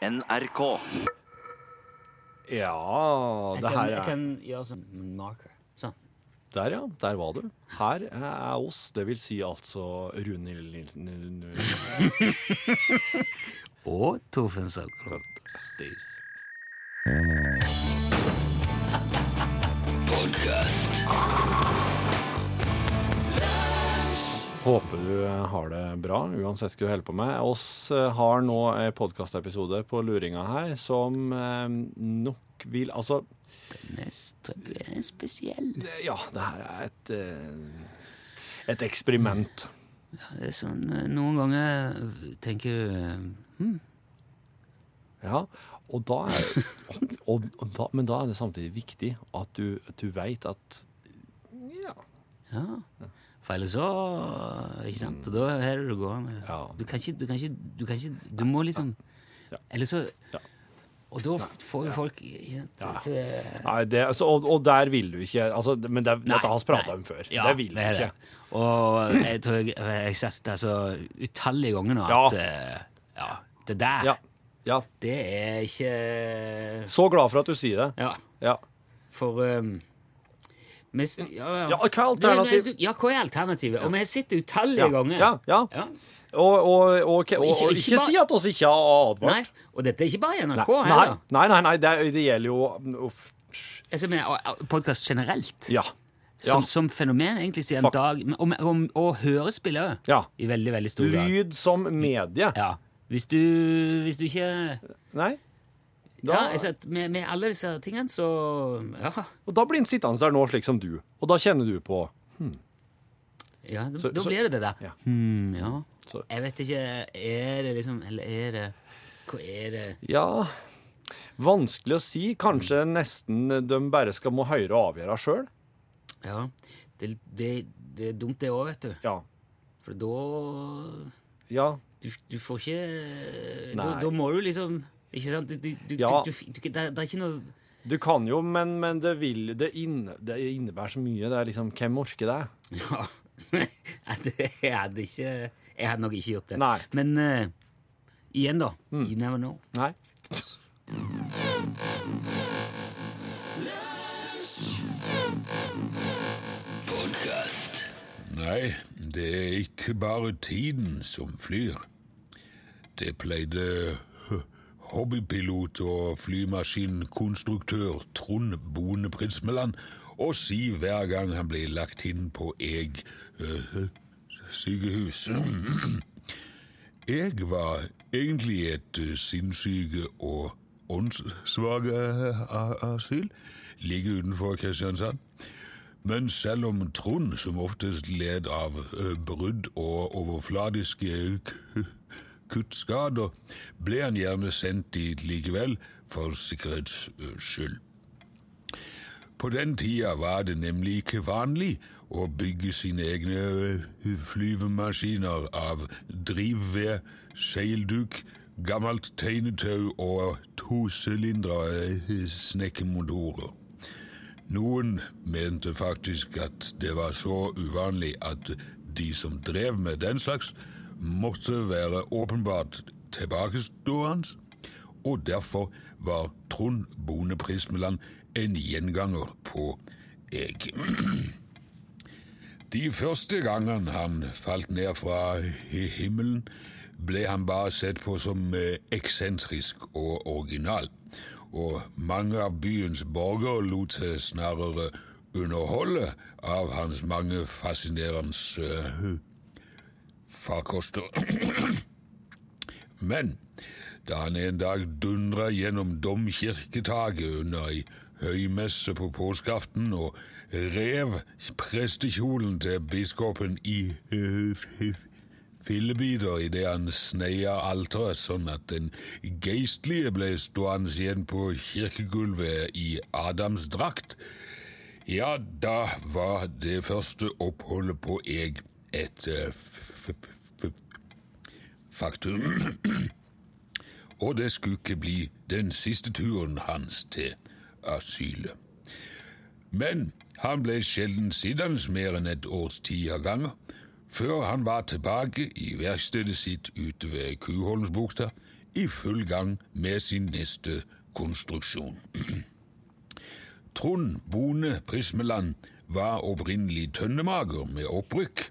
NRK. Ja, det her jeg er kan gjøre sånn marker. Sånn. Der, ja. Der var du. Her er oss, det vil si altså Rune Og Torfinn Sagerholt Stus. Håper du har det bra, uansett hva du holder på med. Oss eh, har nå en podkastepisode på luringa her som eh, nok vil Altså, Den er, spesiell. ja, det her er et eh, et eksperiment. Det er sånn, eh, Noen ganger tenker du eh, Ja, og da er og, og da, Men da er det samtidig viktig at du, at du veit at Ja. Ja. For ellers så Ikke sant? Og da er det det gående. Ja. Du kan ikke Du, kan ikke, du, kan ikke, du må liksom Ja. Eller så Ja. Og da får jo folk ikke sant? Så, Nei, det, altså, og, og der vil du ikke altså, Men det, dette har vi prata om før. Ja, det vil du ikke. det. Og jeg tror jeg jeg har sett det så utallige ganger nå Ja. at eh, ja, det der, Ja. ja. det er ikke Så glad for at du sier det. Ja, Ja. for um, ja, ja. Ja, hva er alternativet? Ja, hva er alternativet? Og vi har sett det utallige Ja, ganger. ja, ja. Ja. Og, og, og, og, ikke- ikke, si at oss ikke har advart. Nei, og dette er ikke bare i NRK nei, heller. nei, nei, nei det, det gjelder jo uff. Altså podkast generelt. Ja. Ja. Som, som fenomen, egentlig, siden Fakt. dag Og, og, og hørespill òg, Ja. i veldig, veldig stor grad. Lyd som medie. Ja. Hvis du, hvis du ikke Nei? Da, Ja, jeg med, med alle disse tingene, så Ja. og da blir han sittende der nå slik som du, og da kjenner du på ja da, Så- da blir det det der. Ja. Hmm, ja. Så- Jeg vet ikke Er det liksom Eller er det Hva er det Ja, vanskelig å si. Kanskje nesten de bare skal må høre og avgjøre sjøl. Ja. Det, det, det er dumt, det òg, vet du. Ja. For da Ja. Du, du får ikke da, da må du liksom Ikke sant? Du, du, du, Ja. du, du, det, er- det er ikke noe Du kan jo, men, men det, vil, det, inne, det innebærer så mye. Det er liksom Hvem orker det? Ja. Det- jeg hadde ikke Jeg hadde nok ikke gjort det. Nei. Men uh, igjen, da. You never know. Nei. Nei, det er ikke bare tiden som flyr. Det pleide hobbypilot og flymaskinkonstruktør Trond Bone Prinsmeland å si hver gang han blir lagt inn på Eg øh, sykehus. Jeg var egentlig et øh, sinnssyke og åndssvake asyl like utenfor Kristiansand. Men selv om Trond som oftest led av brudd og overfladiske kuttskader, ble han gjerne sendt dit likevel, for sikkerhets skyld. På den tida var det nemlig ikke vanlig å bygge sine egne flyvemaskiner av drivved, seilduk, gammelt tegnetau og tosylindere ø, snekkemotorer. Noen mente faktisk at det var så uvanlig at de som drev med den slags, måtte være åpenbart tilbakestående, og derfor var Trond Bone Prismeland en gjenganger på Eg. De første gangene han falt ned fra himmelen, ble han bare sett på som eh, eksentrisk og original, og mange av byens borgere lot seg snarere underholde av hans mange fascinerende eh, farkoster. Men da han en dag dundra gjennom domkirketaket under ei høymesse på påskeaften og rev prestekjolen til biskopen i fillebiter idet han sneia alteret sånn at den geistlige ble stående igjen på kirkegulvet i adamsdrakt, ja, da var det første oppholdet på Eg et faktum. Og det skulle ikke bli den siste turen hans til asylet. Men han ble sjelden sittende mer enn et års tid av gangen, før han var tilbake i verkstedet sitt ute ved Kuholmsbukta i full gang med sin neste konstruksjon. Trond Bone Prismeland var opprinnelig tønnemager med opprykk,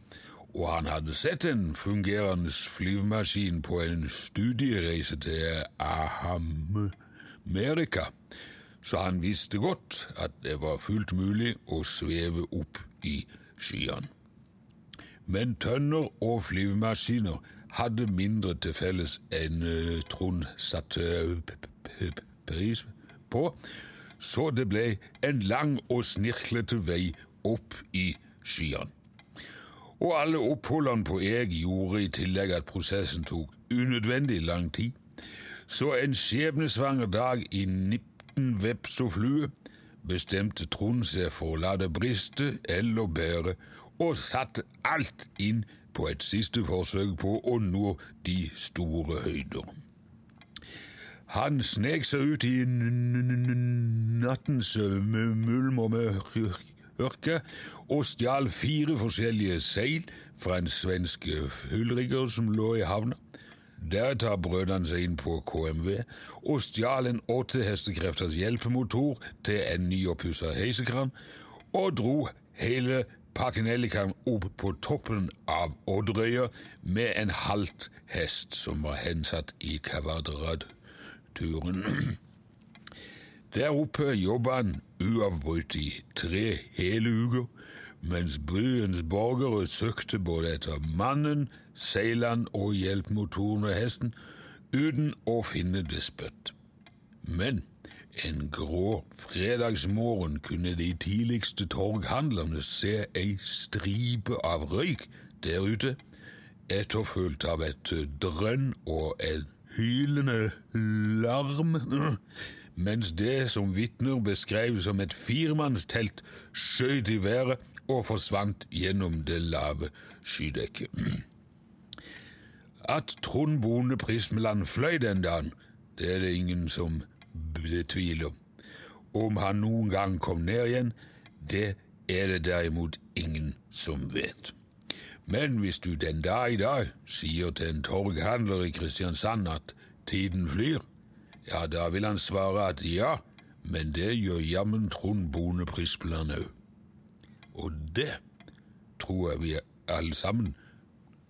og han hadde sett en fungerende flyvemaskin på en studiereise til Amerika, så han visste godt at det var fullt mulig å sveve opp i skyene. Men tønner og flyvemaskiner hadde mindre til felles enn eh, Trond satte pris på, så det ble en lang og snirklete vei opp i skyene. Og alle oppholdene på Eg gjorde i tillegg at prosessen tok unødvendig lang tid. Så en skjebnesvanger dag i 19 veps og flue bestemte Trond seg for å la det briste eller bære, og satte alt inn på et siste forsøk på å nå de store høyder. Han snek seg ut i nattens mulm og mørke og stjal fire forskjellige seil fra en svensk fullrigger som lå i havna. Deretter brøt han seg inn på KMV og stjal en åtte hestekrefters hjelpemotor til en nyoppussa heisekran, og dro hele Pakenellikan opp på toppen av Odderøya med en halvt hest som var hensatt i kvadratturen. Der oppe jobba han uavbrutt i tre hele uker, mens byens borgere søkte både etter mannen, seilene og hjelpemotoren og hesten, uten å finne det spøtt. Men en grå fredagsmorgen kunne de tidligste torghandlerne se ei stripe av røyk der ute, etterfulgt av et drønn og en hylende larm, mens det som vitner beskrev som et firmannstelt skjøt i været og forsvant gjennom det lave skydekket. At Trond Bone Prismeland fløy den dagen, det er det ingen som betviler. Om han noen gang kom ned igjen, det er det derimot ingen som vet. Men hvis du den dag i dag sier til en torghandler i Kristiansand at tiden flyr, ja, da vil han svare at ja, men det gjør jammen Trond Bone Prispeland òg. Og det tror jeg vi alle sammen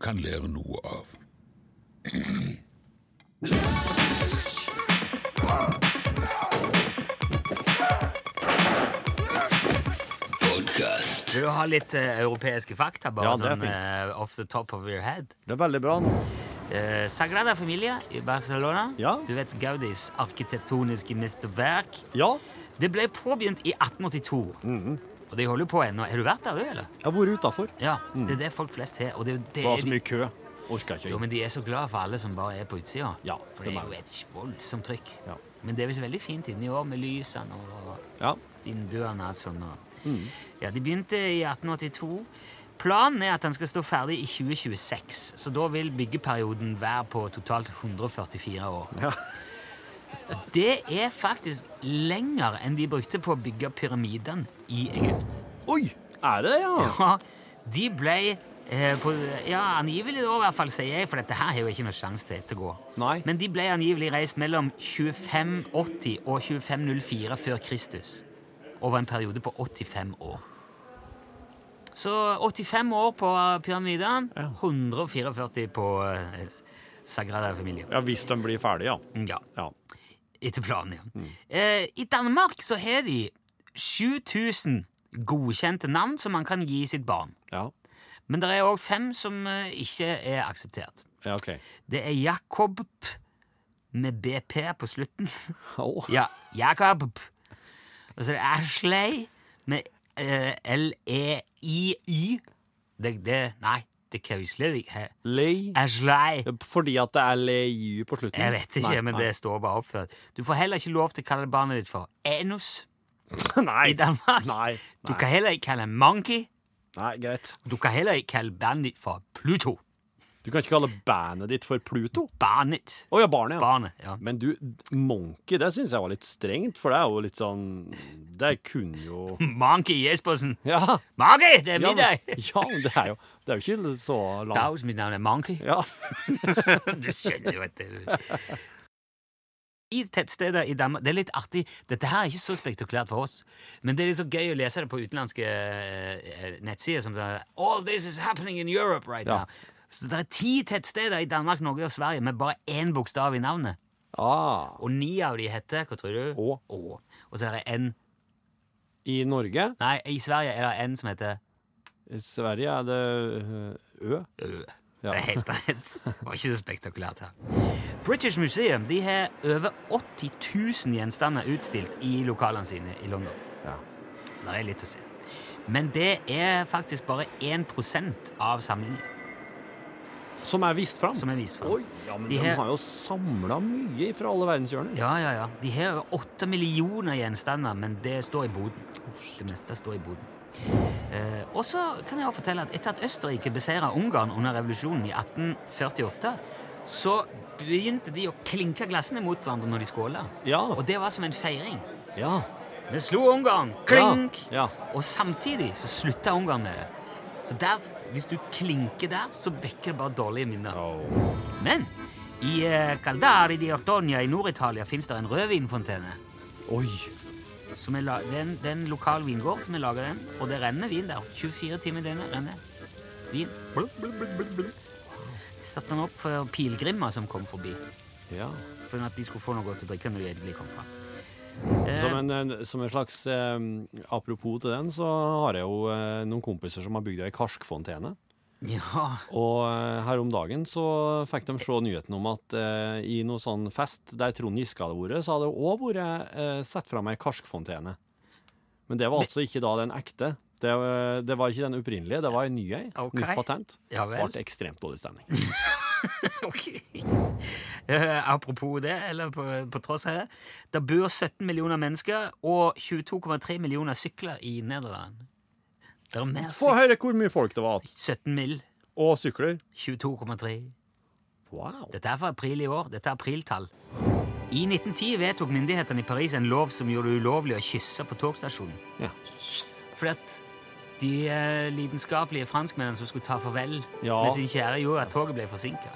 kan lære noe av. Vil du ha litt eh, europeiske fakta? Bare Ja, det er sånn fint. eh, off the top of your head. Det er veldig bra. Eh, Sagrada Familia i Barcelona. Ja. Du vet Gaudis arkitektoniske mesterverk. Ja, Det ble påbegynt i 1882. Mhm. Og de holder på ennå. Har du vært der, du, eller? jeg har vært utafor. Ja, det er det folk flest har. Og det, det Det var så mye kø. Orker ikke. Jo, men de er så glad for alle som bare er på utsida. Ja, for det det er jo et voldsomt trykk. Ja. Men det er visst veldig fint inni år med lysene og Ja. vinduene og alt sånt. Mm. Ja, de begynte i 1882. Planen er at den skal stå ferdig i 2026, så da vil byggeperioden være på totalt 144 år. Ja. Det er faktisk lenger enn de brukte på å bygge pyramidene i Egypt. Oi! Er det det, ja? Ja, de ble eh, på, ja, angivelig da, i hvert fall, sier jeg, for dette her har jo ikke noe sjanse til å. Nei. Men de ble angivelig reist mellom 2580 og 2504 før Kristus. Over en periode på 85 år. Så 85 år på pyramidene, 144 på eh, Sagrada Familia. Ja, Hvis de blir ferdige, ja. Ja, ja. etter planen, ja. Eh, I Danmark så har de 7000 godkjente navn som man kan gi sitt barn. Ja, Men det er òg fem som eh, ikke er akseptert. ja ok. Det er Jakob med BP på slutten. Å, Ja, Jakob. Og så er det Ashley med L-E-I-Y. Det, det, nei, det kan vi slett ikke ha. Lei. Fordi at det er lei på slutten? Jeg vet ikke, Nei, men nei. det står bare oppført. Du får heller ikke lov til å kalle barnet ditt for Enus Nei. i Danmark. Nei. Du kan heller ikke kalle Monkey. Nei, greit. Du kan heller ikke kalle bandet ditt for Pluto. Du kan ikke kalle bandet ditt for Pluto? Barnet. Å ja, barnet, ja. Barnet, ja. Men du, Monkey, det syns jeg var litt strengt, for det er jo litt sånn Det kunne jo Monkey Jespersen. Ja. Monkey, det er Ja, middag! men- ja, men det er jo, det er jo ikke så langt. Daus, mitt navn er Monkey. Ja. Du skjønner jo at det i tettsteder i Danmark Det er litt artig. Dette her er ikke så spektakulært for oss, men det er litt så gøy å lese det på utenlandske eh, nettsider som sier All this is happening in Europe right Ja. now. Så det er ti tettsteder i Danmark, Norge og Sverige med bare én bokstav i navnet. Ah, Og ni av de heter Hva tror du? Å. Å. Og så er det en I Norge, Nei, i Sverige er det en som heter i Sverige er det øh, Ø. Ø. Ja. Det er helt rett. Det var ikke så spektakulært her. British Museum de har over 80 000 gjenstander utstilt i lokalene sine i London. Ja. Så det er litt å se. Men det er faktisk bare 1% av samlingen Som er vist fram. som er vist fram. Oi, ja, men De de, her- har jo samla mye fra alle verdenshjørner. Ja, ja, ja. De har åtte millioner gjenstander, men det står i boden. Det meste står i boden. Eh, og så kan jeg også fortelle at etter at Østerrike beseira Ungarn under revolusjonen i 1848, så begynte de å klinke glassene mot hverandre når de skåla. Ja. Og det var som en feiring. Ja. Vi slo Ungarn! Klink! Ja. Og samtidig så slutta Ungarn med det. Så der, hvis du klinker der, så vekker det bare dårlige minner. Oh. Men i uh, Caldari di Ortonia i Nord-Italia fins det en rødvinfontene. Oi. Som er la- det, er en, lokal vingård som har laga den, og det renner vin der. 24 timer i døgnet renner vin. Blub, blub, blub, blub, blub. De satte den opp for pilegrimer som kom forbi, Ja. for at de skulle få noe til å drikke når de endelig kom fram. Som en, en, som en slags eh, Apropos til den, så har jeg jo eh, noen kompiser som har bygd ei karskfontene. Ja, Og eh, her om dagen så fikk de se nyheten om at eh, i noe sånn fest der Trond Giske hadde vært, så hadde det òg vært eh, satt fram ei karskfontene. Men det var altså ikke da den ekte. Det, eh, det var ikke den opprinnelige, det var en ny ei. Okay. Nytt patent. ja vel. ble ekstremt dårlig stemning. Ok. Uh, apropos det, eller på, på tross av det. Det bor 17 millioner mennesker og 22,3 millioner sykler i Nederland. Det er mer Få syk høre hvor mye folk det var. 17 mill. Og sykler. 22,3. Wow. Dette er fra april i år. Dette er apriltall. I 1910 vedtok myndighetene i Paris en lov som gjorde det ulovlig å kysse på togstasjonen. Ja. Fordi at de eh, lidenskapelige franskmennene som skulle ta farvel Ja. med sin kjære, gjorde at toget ble forsinka.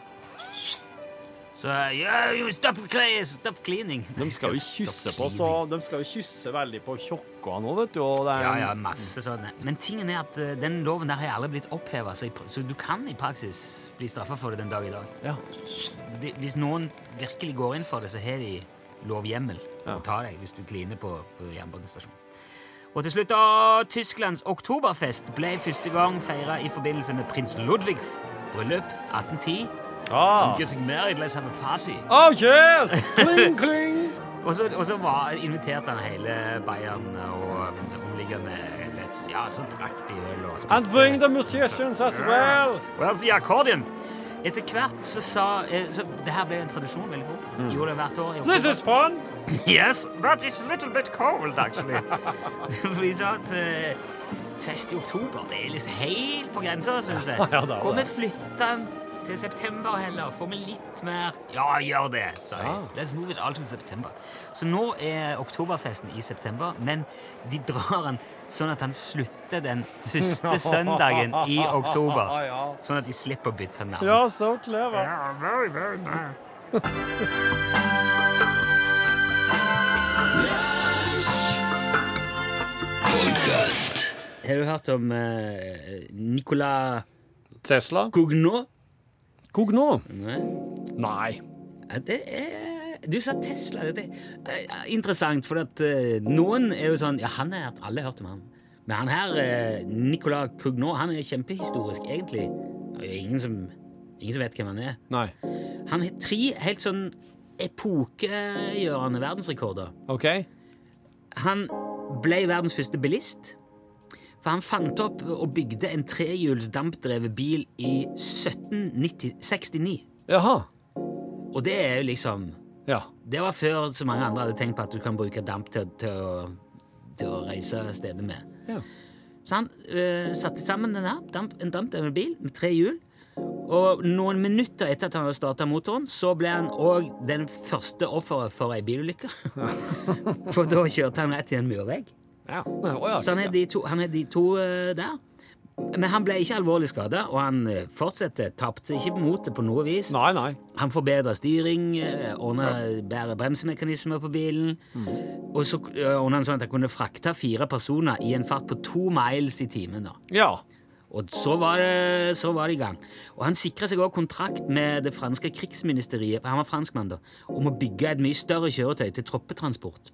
Så yeah, you stop, stop cleaning. De skal jo kysse på så De skal jo kysse veldig på tjokka nå, vet du. Og det er, Ja, ja, masse sånne. Men tingen er at eh, den loven der har aldri blitt oppheva, så, i pr- så du kan i praksis bli straffa for det den dag i dag. Ja. De, hvis noen virkelig går inn for det, så har de lovhjemmel for Ja. å ta deg hvis du kliner på, på jernbanestasjonen. Og til slutt, da, Tysklands oktoberfest ble første gang feira i forbindelse med prins Ludvigs bryllup 1810. Ah. Getting married, let's have a party. Oh yes! Kling, kling! Og så, og så var, inviterte han hele Bayern og um, omliggende let's, Ja, så drakk de øl og spiste And bring the musicians as well! Where's the accordion? Etter hvert så sa eh, så Det her ble en tradisjon veldig fort. Gjorde det hvert år. i. This is fun! Yes, but it's a little bit cold, actually. For de sa at uh, fest i oktober det er liksom helt på grensa, syns jeg. Ja, ja, da, da. Kommer det. Til september heller? Får vi litt mer Ja, gjør det, sa jeg. Ah. Let's move it all to september. Så nå er oktoberfesten i september, men de drar den sånn at han slutter den første søndagen i oktober. Sånn at de slipper å bytte navn. Ja, så clever. Yeah, very, very nice. Har du hørt om uh, Nicolas Tesla? Cougnaud? Kogno? Nei. Nei. Det er Du sa Tesla. Det er eh, interessant, for at eh, noen er jo sånn Ja, han er Alle har hørt om han. Men han her, uh, Nicolas Cougnaud, han er kjempehistorisk, egentlig. Det er jo ingen som, ingen som vet hvem han er. Nei. Han har tre helt sånn epokegjørende verdensrekorder. OK. Han ble verdens første bilist. For han fant opp og bygde en trehjuls dampdrevet bil i 1769. Jaha. Og det er jo liksom Ja. Det var før så mange andre hadde tenkt på at du kan bruke damp til, til, å, til å reise stedet med. Ja. Så han øh, satte sammen denne, damp, en dampdrevet bil med tre hjul. Og noen minutter etter at han hadde starta motoren, så ble han òg den første offeret for ei bilulykke. for da kjørte han rett i en murvegg. Ja. Oh, ja. Så han er de to, han er de to uh, der. Men han ble ikke alvorlig skada, og han eh, fortsatte. Tapte ikke motet på noe vis. Nei, nei. Han forbedra styring, Ordner ordna bedre bremsemekanismer på bilen. Og så ordner ordna han sånn at han kunne frakte fire personer i en fart på to miles i timen. da. Ja. Og så var det, så var det i gang. Og han sikra seg også kontrakt med det franske krigsministeriet han var franskmann da, om å bygge et mye større kjøretøy til troppetransport.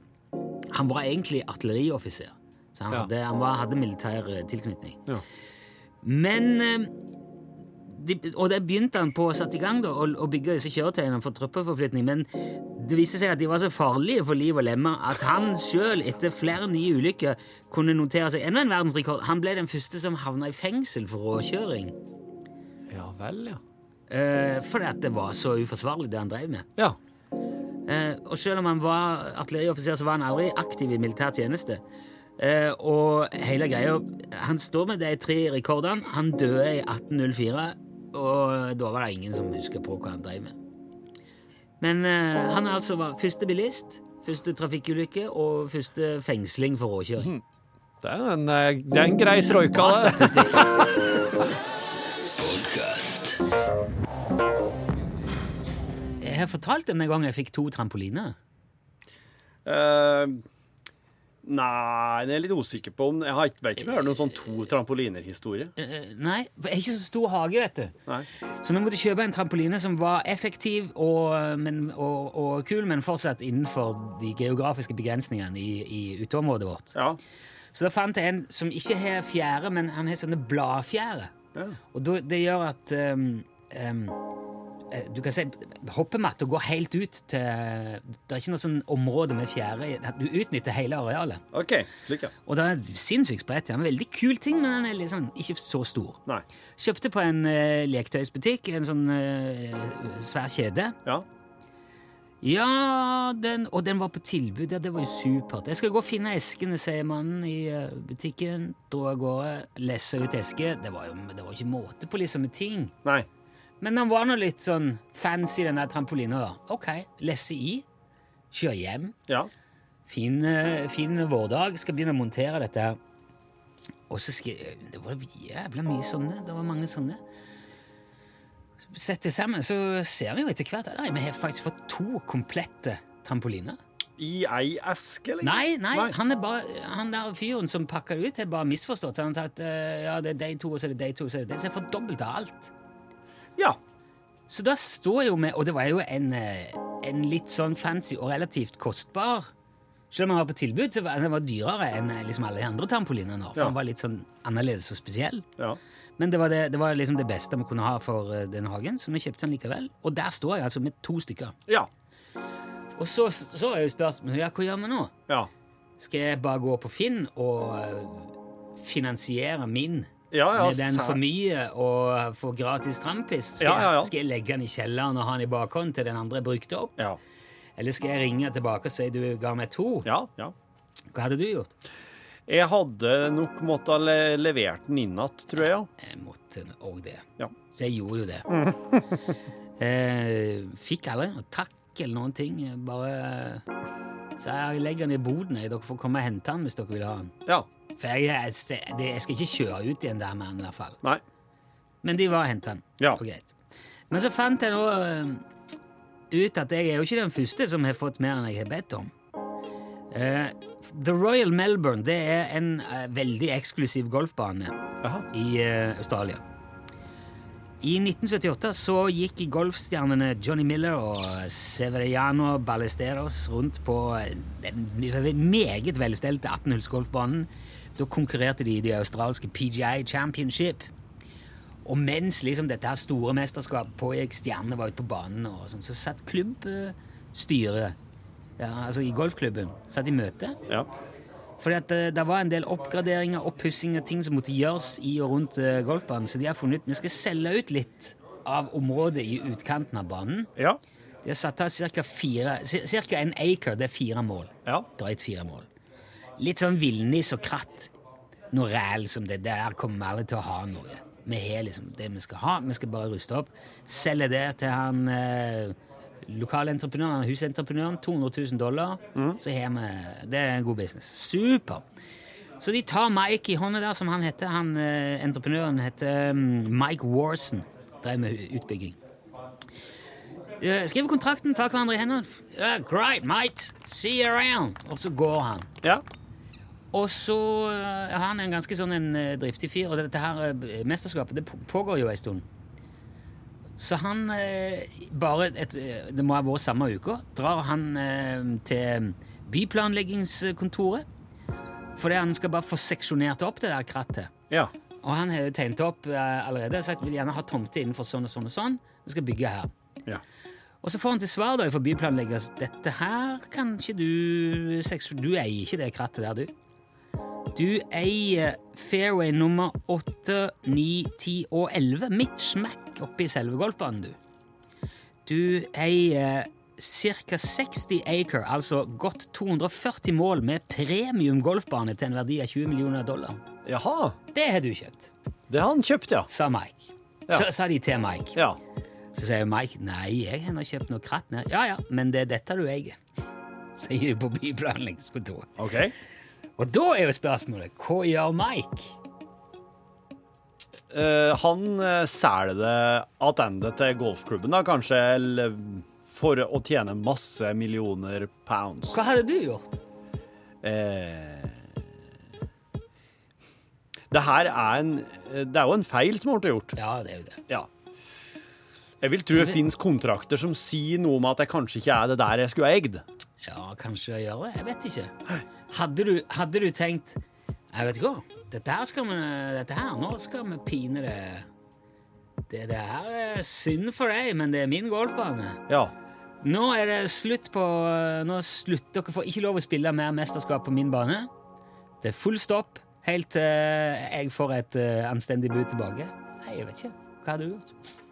Han var egentlig artillerioffiser, så han, Ja. hadde, han var, hadde militær eh, tilknytning. Ja. Men eh, de, Og det begynte han på å sette i gang da, å bygge disse kjøretøyene for troppeforflytning, men det viste seg at de var så farlige for liv og lemmer at han sjøl, etter flere nye ulykker, kunne notere seg enda en verdensrekord. Han ble den første som havna i fengsel for råkjøring. Ja vel, ja. Eh, fordi at det var så uforsvarlig, det han drev med. Ja. Eh, og selv om han var artillerioffiser, så var han aldri aktiv i militær tjeneste. Eh, og hele greia Han står med de tre rekordene. Han døde i 1804, og da var det ingen som husker på hva han drev med. Men eh, han altså var første bilist, første trafikkulykke og første fengsling for råkjøring. Det er en, det er en grei troika, det. Jeg har fortalt denne gangen jeg fikk to trampoliner. Eh, nei, jeg er litt usikker på om Jeg har ikke, vet ikke om jeg har noen sånn to trampoliner-historie. Eh, nei, for jeg har ikke så stor hage, vet du. Nei. Så vi måtte kjøpe en trampoline som var effektiv og, men, og, og kul, men fortsatt innenfor de geografiske begrensningene i, i uteområdet vårt. Ja. Så da fant jeg en som ikke har fjære, men han har sånne bladfjære. Ja. Og det gjør at um, um, eh, Du kan si hoppematta går helt ut til Det er ikke noe sånn område med fjære. Du utnytter hele arealet. OK. Slik, ja. Og det er sinnssykt spredt. Det er en veldig kul ting, men den er sånn, ikke så stor. Nei. Kjøpte på en uh, leketøysbutikk, en sånn uh, svær kjede. Ja. Ja, den, og den var på tilbud. Ja, det var jo supert. Jeg skal gå og finne eskene, sier mannen i eh, butikken. Dro av gårde, lesse ut eske. Det var jo det var ikke måte på liksom ting. Nei. Men han var nå litt sånn fancy, den der trampolina. da. Ok, lesse i. Kjør hjem. Ja. Fin, eh, fin vårdag. Skal begynne å montere dette her. Og så skal Det var jævla mye sånne. Det var mange sånne. Setter sammen, så ser vi jo etter hvert at nei, vi har faktisk fått to komplette trampoliner. I ei eske, eller? Nei, nei, han er bare Han der fyren som pakka det ut, har bare misforstått. Så han har tatt eh, ja, det er de to, og så er det de to, og så er det de. Så jeg får dobbelt av alt. Ja. Så da står jeg jo med Og det var jo en, eh, en litt sånn fancy og relativt kostbar Selv om den var på tilbud, så var den var dyrere enn eh, liksom alle de andre trampolinene. For Ja. den var litt sånn annerledes og spesiell. Ja. Men det var, det, det var liksom det beste vi kunne ha for eh, den hagen, så vi kjøpte den likevel. Og der står jeg altså med to stykker. Ja. Og så, så er jo spørsmålet ja, hva gjør vi nå? Ja. Skal jeg bare gå på Finn og finansiere min Ja, ja, med den for mye og få gratis trampis? Skal, Ja, ja, skal jeg legge den i kjelleren og ha den i bakhånd til den andre brukte opp? Ja. Eller skal jeg ringe tilbake og si du ga meg to? Ja. ja. Hva hadde du gjort? Jeg hadde nok måttet le levert den inn igjen, tror jeg. Jeg måtte òg det. Ja. Så jeg gjorde jo det. eh, fikk aldri noe takk eller noen ting. Bare Så jeg legger den i boden. Dere får komme og hente den hvis dere vil ha den. Ja. For jeg, jeg, jeg skal ikke kjøre ut igjen der med han i hvert fall. Nei. Men de var og henta. Ja. Og greit. Men så fant jeg nå eh, ut at jeg er jo ikke den første som har fått mer enn jeg har bedt om. Uh, The Royal Melbourne det er en uh, veldig eksklusiv golfbane Aha. i uh, Australia. I 1978 så gikk golfstjernene Johnny Miller og Severiano Ballesteros rundt på den meget velstelte 18-hullsgolfbanen. Da konkurrerte de i de australske PGI Championship. Og mens liksom dette her store mesterskapet pågikk, stjernene var ute på banen, og sånn, så satt klubbstyret ja, altså i golfklubben satt i møte. Ja. Fordi at det, det var en del oppgraderinger, oppussinger, ting som måtte gjøres i og rundt eh, golfbanen. Så de har funnet ut vi skal selge ut litt av området i utkanten av banen. Ja. De har satt av ca. en acre, det er fire mål. Ja. Drøyt fire mål. Litt sånn villnis og kratt. Noe ræl som det der kommer vi aldri til å ha noe. Vi har liksom det vi skal ha, vi skal bare ruste opp. Selge det til han eh, lokalentreprenøren, husentreprenøren, 200 000 dollar. Så har vi Det er en god business. Super. Så de tar Mike i hånda der, som han heter. Han, eh, entreprenøren heter mm, Mike Warson. Drev med utbygging. Eh, skriver kontrakten, tar hverandre i hendene. Uh, great, mate. See you around. Og så går han. Ja. Og så eh, er han en ganske sånn en eh, driftig fyr, og dette her eh, mesterskapet det pågår jo en stund. Så han eh, bare et, eh, Det må ha vært samme uka. Drar han eh, til byplanleggingskontoret. Fordi han skal bare få seksjonert opp det der krattet. Ja. Og han har jo tegnet opp eh, allerede og sagt vil gjerne ha tomte innenfor sånn og sånn og sånn. Vi skal bygge her. ja. Og så får han til svar da for byplanlegger dette her kan ikke du Du eier ikke det krattet der, du. Du eier fairway nummer 8, 9, 10 og 11 midt smack oppi selve golfbanen, du. Du eier ca. 60 acre, altså godt 240 mål med premium golfbane til en verdi av 20 millioner dollar. Jaha. Det har du kjøpt, Det har han kjøpt, ja. sa Mike. Ja. Så sa de til Mike. Ja. Så sier Mike nei, jeg har kjøpt noe kratt ned. Ja ja, men det er dette du eier. Sier de på byplanleggingskontoret. OK. Og da er jo spørsmålet hva gjør Mike? Uh, han uh, selger det tilbake til golfklubben, da, kanskje, eller for å tjene masse millioner pounds. Hva hadde du gjort? Uh, det her er en Det er jo en feil som har gjort. Ja, det er jo det. Ja. Jeg vil tro det finnes kontrakter som sier noe om at det kanskje ikke er det der jeg skulle ha eid. Ja, kanskje jeg gjør det. Jeg vet ikke. Hadde du, hadde du tenkt Jeg vet ikke hva. Dette her skal vi Dette her, nå skal vi pine det Det, det her er synd for deg, men det er min golfbane. Ja. Nå er det slutt på Nå slutter Dere får ikke lov å spille mer mesterskap på min bane. Det er full stopp helt til jeg får et eh, anstendig bud tilbake. Nei, jeg vet ikke. Hva hadde du gjort?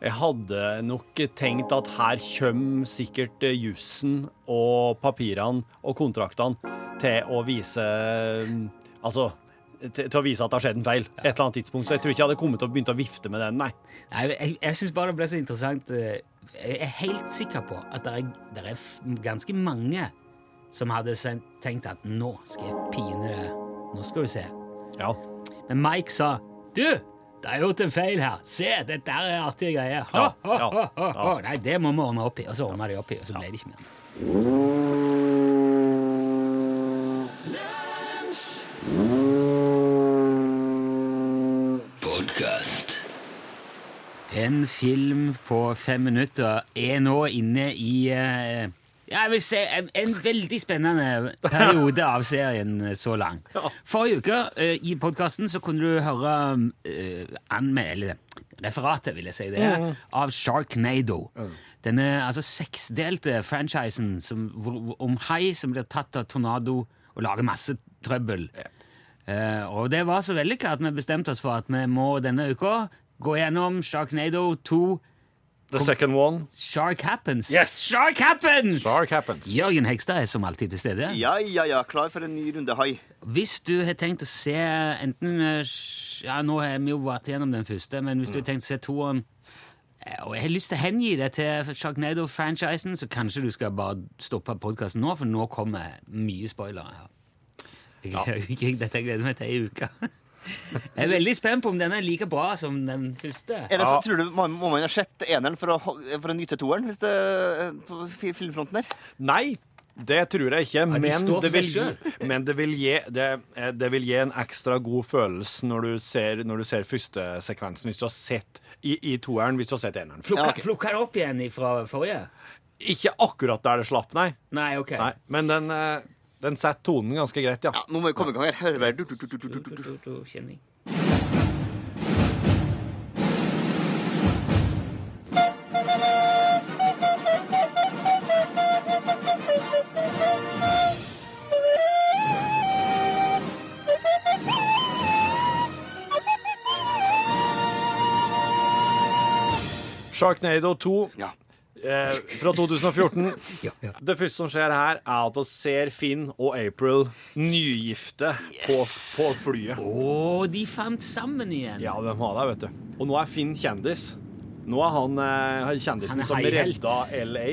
Jeg hadde nok tenkt at her kommer sikkert jussen og papirene og kontraktene til å vise mm, Altså til, til å vise at det har skjedd en feil et eller annet tidspunkt. Så jeg tror ikke jeg hadde kommet til å begynne å vifte med den, nei. Nei, jeg jeg syns bare det ble så interessant. eh, Jeg er helt sikker på at det er, det er ganske mange som hadde tenkt at nå skal jeg pine det. Nå skal du se. Ja. Men Mike sa Du, det er gjort en feil her. Se, dette er artige greier. Ja, ha, ha, ja. Nei, det må vi ordne opp i. Og så ordna de opp i, og så ble det ikke mer. Podcast. En film på fem minutter er nå inne i eh, jeg vil si en, en veldig spennende periode av serien eh, så langt. Forrige uke eh, i podkasten kunne du høre anmel- eller referatet, vil jeg si, det, av Sharknado. Denne altså seksdelte franchisen som, hvor- om hai som blir tatt av tornado og lager masse trøbbel. Eh, og det var så vellykka at vi bestemte oss for at vi må denne uka gå gjennom Sharknado 2 The second one. Shark Happens. Yes! Shark Happens! Shark happens. Jørgen Hegstad er som alltid til stede. Ja, ja, ja. Klar for en ny runde hai. Hvis du har tenkt å se enten eh, Ja, nå har vi jo vært gjennom den første, men hvis du har tenkt å se toeren eh, og jeg har lyst til å hengi det til Sharknado-franchisen, så kanskje du skal bare stoppe podkasten nå, for nå kommer mye spoilere her. Ja. dette gleder jeg meg til i uka. Jeg er veldig spent på om den er like bra som den første. Eller så Ja. tror du man, må man ha sett eneren for å, for å nyte toeren hvis det, på filmfronten der? Nei, det tror jeg ikke. Men det, vil, men det, vil gi, det, eh, det vil gi en ekstra god følelse når du ser, når du ser første sekvensen, hvis du har sett i, i toeren, hvis du har sett eneren. Plukker, Ja, okay. plukker opp igjen fra forrige? Ikke akkurat der det slapp, nei. Nei, ok. nei men den, eh, den setter tonen ganske greit, ja. Ja, Nå må vi komme i gang her. Hører bare du, du, du, du, du, du, du. Kjenning. Sharknado 2 Ja. Eh, fra 2014. Ja, ja. Det første som skjer her, er at vi ser Finn og April nygifte på, på flyet. Å, de fant sammen igjen! Ja, de har det, vet du. Og nå er Finn kjendis. Nå er han eh, kjendisen Han er som redda LA.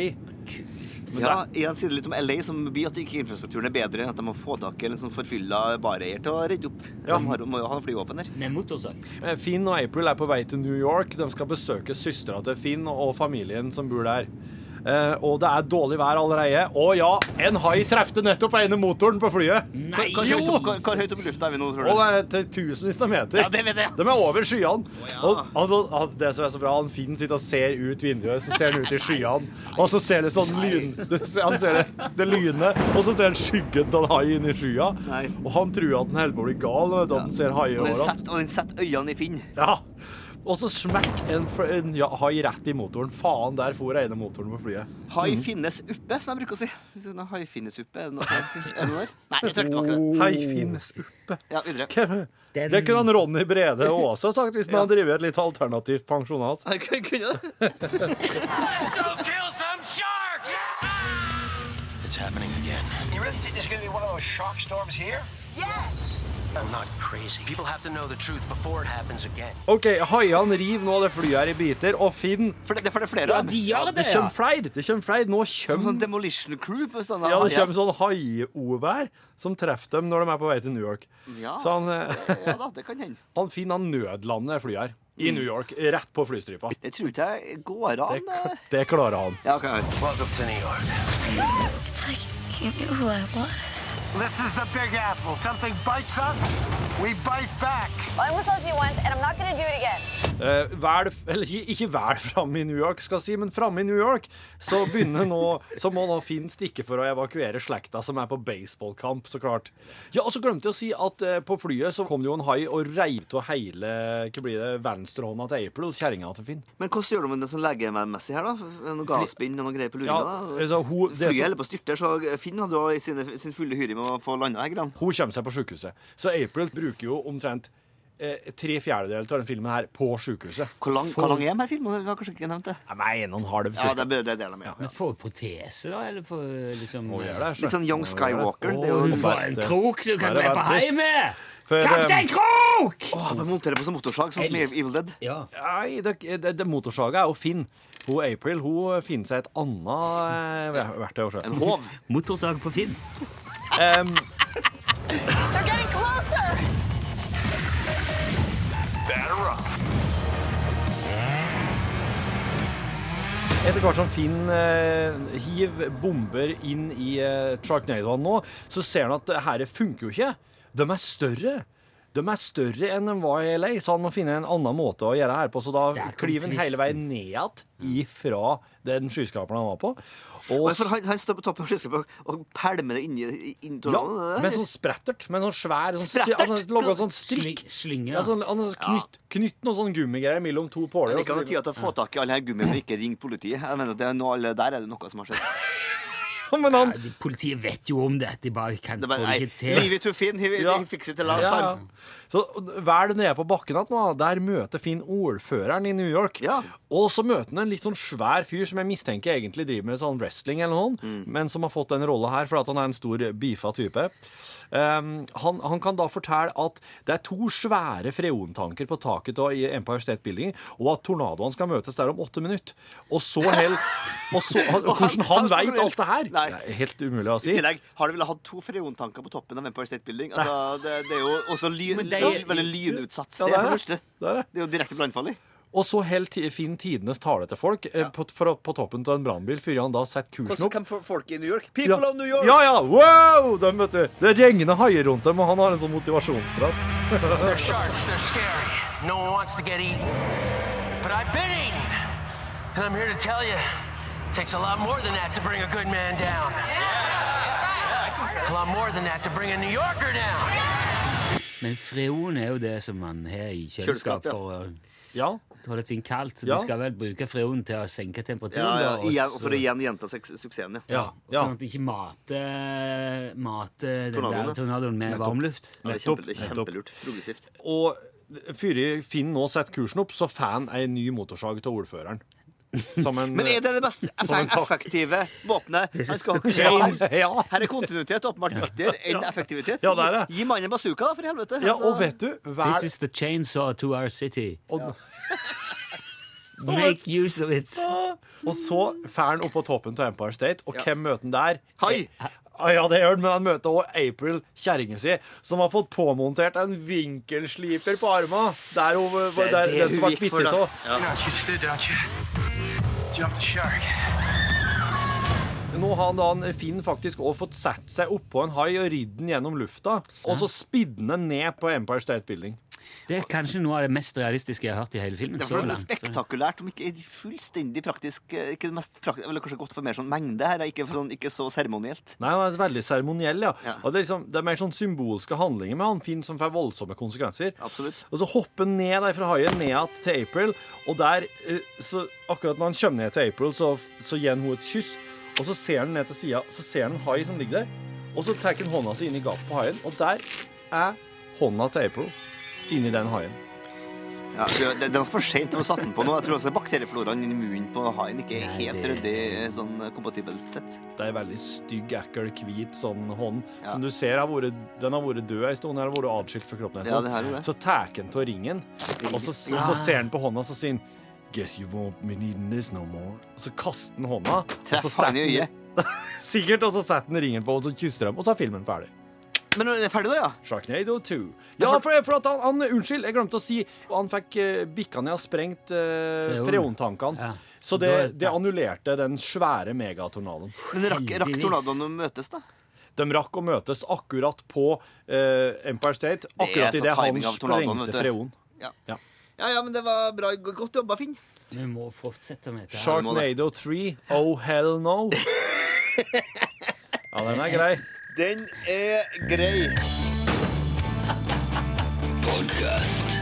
Ja, igjen sier det litt om LA som by, at ikke infrastrukturen er bedre. At de må få tak i en sånn forfylla bareier til å redde opp. Ja. De har, må jo ha flyvåpen der. Med motorsag. Eh, Finn og April er på vei til New York. De skal besøke søstera til Finn og familien som bor der. Eh, og det er dårlig vær allerede. Og ja, en hai trefte nettopp ene motoren på flyet. Nei! Opp- hvor, høyt opp i lufta er vi nå, tror du? Og det er til tusenvis av meter. Ja, det vet jeg. De er over skyene. ja. Og altså, det som er så bra, han Finn sitter og ser ut vinduet, så ser han ut i skyene. Og så ser det sånn lyn Han ser det, det lynet, og så ser han skyggen av en hai inni skya. Og han tror at han holder på å bli gal, når han ser haier overalt. og den setter øynene i Finn. Ja. Og så smekk en, en ja, hai rett i motoren. Faen, der for ene motoren på flyet. Hai finnes uppe, som jeg bruker å si. Hai finnes uppe, er det noe, er det noe der? Nei, jeg trakk tilbake det. Hai finnes oppe. Ja, videre. Den... Det kunne han Ronny Brede også sagt hvis han hadde drevet et litt alternativt pensjonat. Jeg kunne det. kill some sharks! It's happening again. You really think there's going to be one of those shark storms here? Yes! I'm not crazy. People have to know the truth before it happens again. OK, haiene river nå det flyet her i biter, og Finn For det, det, for det er flere Ja, av de dem. gjør Det det, ja. kommer flere. Det kommer flere. Nå kommer sånn Demolition Crew på sånne ja, det kommer sånn haiovær som treffer dem når de er på vei til New York. Ja. Så han, eh, Ja da, det kan hende. han finner han nødlander flyet her i New York, rett på flystripa. Det tror ikke jeg går an. Det, eh. det klarer han. Ja, okay. Welcome to New York. It's like you knew who I was. This is the Big Apple. Something bites us, we bite back. I almost told you once, and I'm not going to do it again. Eh, vel, eller ikke, ikke vel framme i New York, skal jeg si, men framme i New York så begynner nå Så må nå Finn stikke for å evakuere slekta som er på baseballkamp, så klart. Ja, og så glemte jeg å si at eh, på flyet så kom det jo en hai og reiv av hele hva blir det, venstrehånda til April, kjerringa til Finn. Men hvordan gjør du med det sånn legemessig her, da? Noe gasspinn og noe greier på Ja, luringa? altså, hun- Flyet som- holder på å styrte, så Finn hadde jo i sin fulle hyre med å få landa her. Hun kommer seg på sykehuset. Så April bruker jo omtrent eh, tre fjerdedeler av den filmen her på sykehuset. Hvor lang, hvor lang er de her filmene? Vi har kanskje ikke nevnt det. Nei, en og en halv Ja, cirka. det er det, er det de er. Men får du protese, da? Eller får jeg liksom det, Litt sånn Young det. Skywalker. Det er Å, jo hun får en krok som du kan drepe vent litt. hai med! For, eh, Kaptein Krok! Åh, man monterer på som motorsag, sånn som i Evil Dead. Ja. Nei, det, det, det motorsaga er jo Finn. Hun April hun finner seg et annet eh, verktøy å se. En håv. Motorsag på Finn. They're getting closer! Batter up. etter hvert som Finn eh, hiver bomber inn i eh, Sharknadoen nå, så ser han at det her funker jo ikke. De er større. De er større enn de var i LA, så han må finne en annen måte å gjøre det her på. Så da Der kliver han hele veien ned ifra den skyskraperen han var på. Og Og for han, han står på toppen av skyskraperen og pælmer det inni inn Ja, med sånn sprettert. Med sånn svær sånn, Sprettert? altså, Laga sånn strikk. Sly- ja. Ja, sånn, han har knytt, knytt noen sånn gummigreier mellom to påler. Det kan ha tida til å få tak i alle her gummiene men ikke ring politiet. Jeg mener det er noe, der er det noe som har skjedd. Men han, Ja, Politiet vet jo om det. De bare kan Det få bare, ikke til. Livet to Finn. He, Ja. he fix it last ja, ja. time. Så vel nede på bakken igjen der møter Finn ordføreren i New York. Ja. Og så møter han en litt sånn svær fyr som jeg mistenker egentlig driver med sånn wrestling eller noe, Mm. men som har fått den rolla her fordi han er en stor beefa type. Um, han, han kan da fortelle at det er to svære freontanker på taket av i Empire State Building, og at tornadoene skal møtes der om åtte minutter. Og så hell og så, Hvordan han han- veit alt det her? Nei. Det er helt umulig å si. I tillegg har de vel hatt to freontanker på toppen av Empire State Building. Altså, det, det er jo også ly, det er- veldig lynutsatt Ja, det er det er. Det er. Det er jo direkte brannfarlig. Og så helt fin Finn tidenes tale til folk eh, på, for, på toppen av en brannbil før han da setter kursen opp. Hvordan kan folk i New York? Ja. People of New York! Ja, ja, wow! De, vet du, det regner haier rundt dem, og han har en sånn motivasjonsprat. They're sharks. They're scary. No one wants to get eaten. But I've been eaten. And I'm here to tell you, it takes a lot more than that to bring a good man down. A lot more than that to bring a New Yorker down. Men freon er jo det som man har i kjøleskap Kjøleskap, ja. for å Ja. Holde ting kaldt. Så Ja. de skal vel bruke freon til å senke temperaturen. Ja, ja, da, og igjen, for å igjen gjenta suk- suksessen, ja. Ja. ja. Sånn at de ikke mater mater den Tornadoen, der tornadoen med Nettopp. varmluft. Nettopp, det er kjempelurt. Progressivt. Og før Finn nå setter kursen opp, så får han ei ny motorsag til ordføreren. Som en Men er det det mest effektive våpenet? Ja. Her er kontinuitet åpenbart viktigere enn effektivitet. Ja, det er det. Gi, gi mannen bazooka, da, for helvete. Ja, Altså, og vet du hver, This is the chainsaw to our city. og, Make use of it. Og så fer han opp på toppen til Empire State, og hvem møter han der? Hai! Ah, ja, det gjør han, men han møter òg April, kjerringa si, som har fått påmontert en vinkelsliper på armen. Der hun, Det er der, det den som hun ble gikk for, bittet da. av. You Nå har han da en Finn faktisk også fått satt seg oppå en hai og ridd den gjennom lufta, og så spidde den ned på Empire State Building. Det er kanskje noe av det mest realistiske jeg har hørt i hele filmen. Det er det er spektakulært, om ikke fullstendig praktisk. eh, Ikke det mest praktisk, Eller kanskje godt for mer sånn mengde her, ikke, for sånn, ikke så seremonielt. Nei, han er veldig seremoniell, ja. Ja. Og det, er liksom, det er mer sånn symbolske handlinger med han Finn som får voldsomme konsekvenser. Absolutt. Og så hopper han ned der fra haien, ned igjen til April, og der eh, så Akkurat når han kommer ned til April, så, så gir han henne et kyss, og så ser han ned til sida, så ser han en hai som ligger der, og så tar han hånda si inn i gapet på haien, og der er hånda til April inni den haien. Ja, det, det var for seint å sette den på nå. Jeg tror også bakteriefloraen i munnen på haien ikke er helt ryddig sånn kompatibelt sett. Det er en veldig stygg, ekkel, hvit sånn hånd Ja. som du ser har vært, den har vært død en stund, eller vært atskilt fra kroppen Ja, det her jo det. Så tar han av ringen, og så, så, så ser han på hånda, så sier han Guess you won't be needing this no more. Og så kaster han hånda. og så Treff han i øyet. Sikkert, og så setter han ringen på, og så kysser de, og så er filmen ferdig. Men er det ferdig, da, ja? Sharknado 2. Ja, for, for at han, han Unnskyld, jeg glemte å si Han fikk uh, bikka ned og sprengt uh, Freon. freontankene. Ja. Så Så det, det annullerte den svære megatornadoen. Men rakk, rakk tornadoene å møtes, da? De rakk å møtes akkurat på uh, Empire State, akkurat idet han sprengte freon. Ja. Ja. Ja, ja, men det var bra. Godt jobba, Finn. Vi må fortsette med dette. her. Sharknado 3, oh hell no. Ja, den er grei. Den er grei. Podcast.